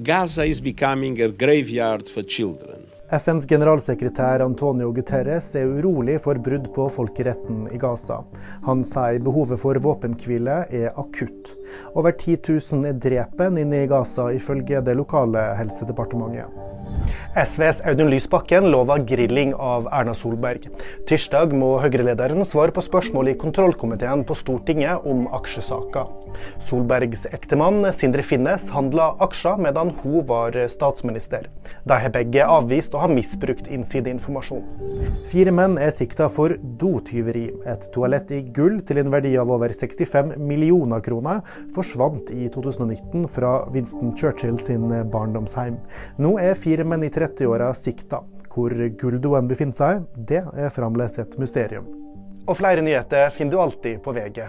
Gaza is becoming a graveyard for children. FNs generalsekretær Antonio Guterres er urolig for brudd på folkeretten i Gaza. Han sier behovet for våpenhvile er akutt. Over 10 000 er drepen inne i Gaza, ifølge det lokale helsedepartementet. SVs Audun Lysbakken lover grilling av Erna Solberg. Tirsdag må Høyre-lederen svare på spørsmål i kontrollkomiteen på Stortinget om aksjesaker. Solbergs ektemann Sindre Finnes handla aksjer medan hun var statsminister. De har begge avvist å ha misbrukt innsideinformasjon. Fire menn er sikta for dotyveri. Et toalett i gull til en verdi av over 65 millioner kroner forsvant i 2019 fra Winston Churchill sin barndomsheim. Nå er fire menn i 30-åra sikta. Hvor Guldoen befinner seg, det er fremdeles et mysterium. Og flere nyheter finner du alltid på VG.